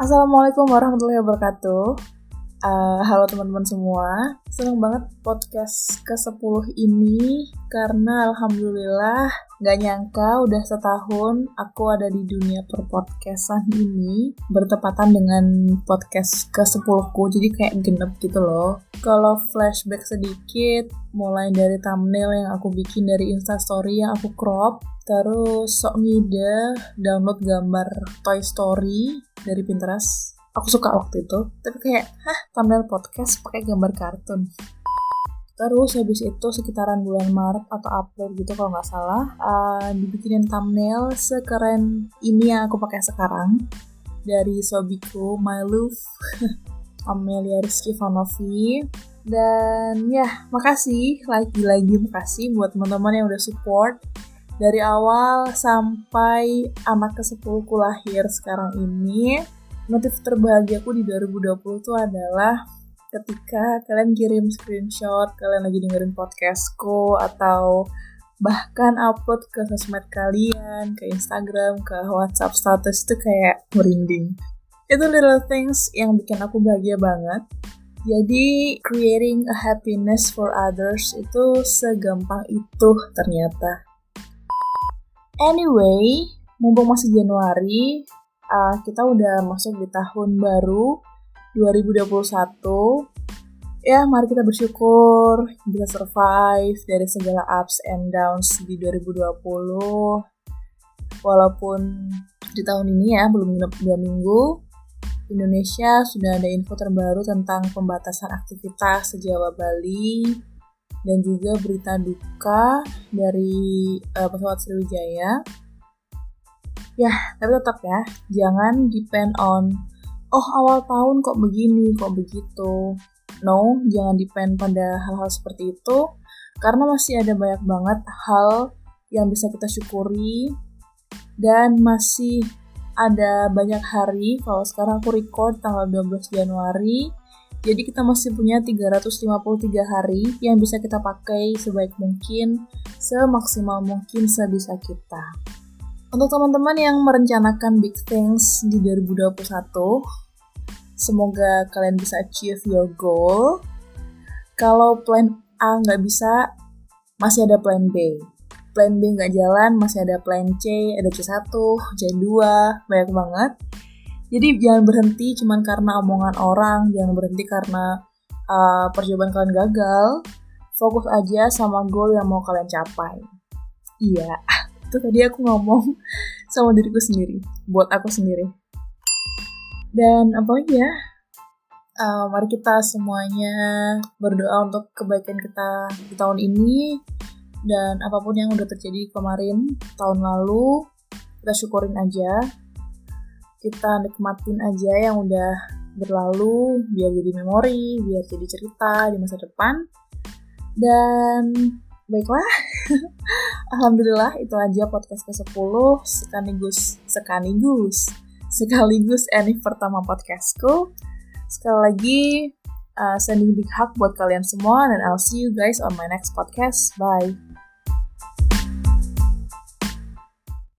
Assalamualaikum warahmatullahi wabarakatuh. Uh, halo teman-teman semua, senang banget podcast ke-10 ini karena alhamdulillah gak nyangka udah setahun aku ada di dunia perpodcastan ini bertepatan dengan podcast ke-10 ku jadi kayak genep gitu loh. Kalau flashback sedikit, mulai dari thumbnail yang aku bikin dari instastory yang aku crop, terus sok ngide download gambar Toy Story dari Pinterest aku suka waktu itu tapi kayak hah thumbnail podcast pakai gambar kartun Terus habis itu sekitaran bulan Maret atau April gitu kalau nggak salah uh, dibikinin thumbnail sekeren ini yang aku pakai sekarang dari Sobiku My Love Amelia Rizky Fanovi dan ya makasih lagi-lagi makasih buat teman-teman yang udah support dari awal sampai anak ke-10 ku lahir sekarang ini. Motif terbahagiaku di 2020 itu adalah ketika kalian kirim screenshot kalian lagi dengerin podcastku atau bahkan upload ke sosmed kalian, ke Instagram, ke WhatsApp status itu kayak merinding. Itu little things yang bikin aku bahagia banget. Jadi creating a happiness for others itu segampang itu ternyata. Anyway, mumpung masih Januari, uh, kita udah masuk di tahun baru 2021. Ya, mari kita bersyukur bisa survive dari segala ups and downs di 2020. Walaupun di tahun ini ya, belum genap 2 minggu, Indonesia sudah ada info terbaru tentang pembatasan aktivitas sejawa Bali dan juga berita duka dari uh, pesawat Sriwijaya ya tapi tetap ya jangan depend on oh awal tahun kok begini kok begitu no jangan depend pada hal-hal seperti itu karena masih ada banyak banget hal yang bisa kita syukuri dan masih ada banyak hari kalau sekarang aku record tanggal 12 Januari jadi kita masih punya 353 hari yang bisa kita pakai sebaik mungkin, semaksimal mungkin sebisa kita. Untuk teman-teman yang merencanakan big things di 2021, semoga kalian bisa achieve your goal. Kalau plan A nggak bisa, masih ada plan B. Plan B nggak jalan, masih ada plan C, ada C1, C2, banyak banget. Jadi jangan berhenti cuman karena omongan orang, jangan berhenti karena uh, percobaan kalian gagal. Fokus aja sama goal yang mau kalian capai. Iya itu tadi aku ngomong sama diriku sendiri buat aku sendiri. Dan apa lagi ya? Uh, mari kita semuanya berdoa untuk kebaikan kita di tahun ini. Dan apa pun yang udah terjadi kemarin tahun lalu kita syukurin aja. Kita nikmatin aja yang udah berlalu biar jadi memori biar jadi cerita di masa depan. Dan baiklah Alhamdulillah itu aja podcast ke-10 sekaligus sekaligus sekaligus ini pertama podcastku. Sekali lagi uh, sending big hug buat kalian semua dan I'll see you guys on my next podcast. Bye.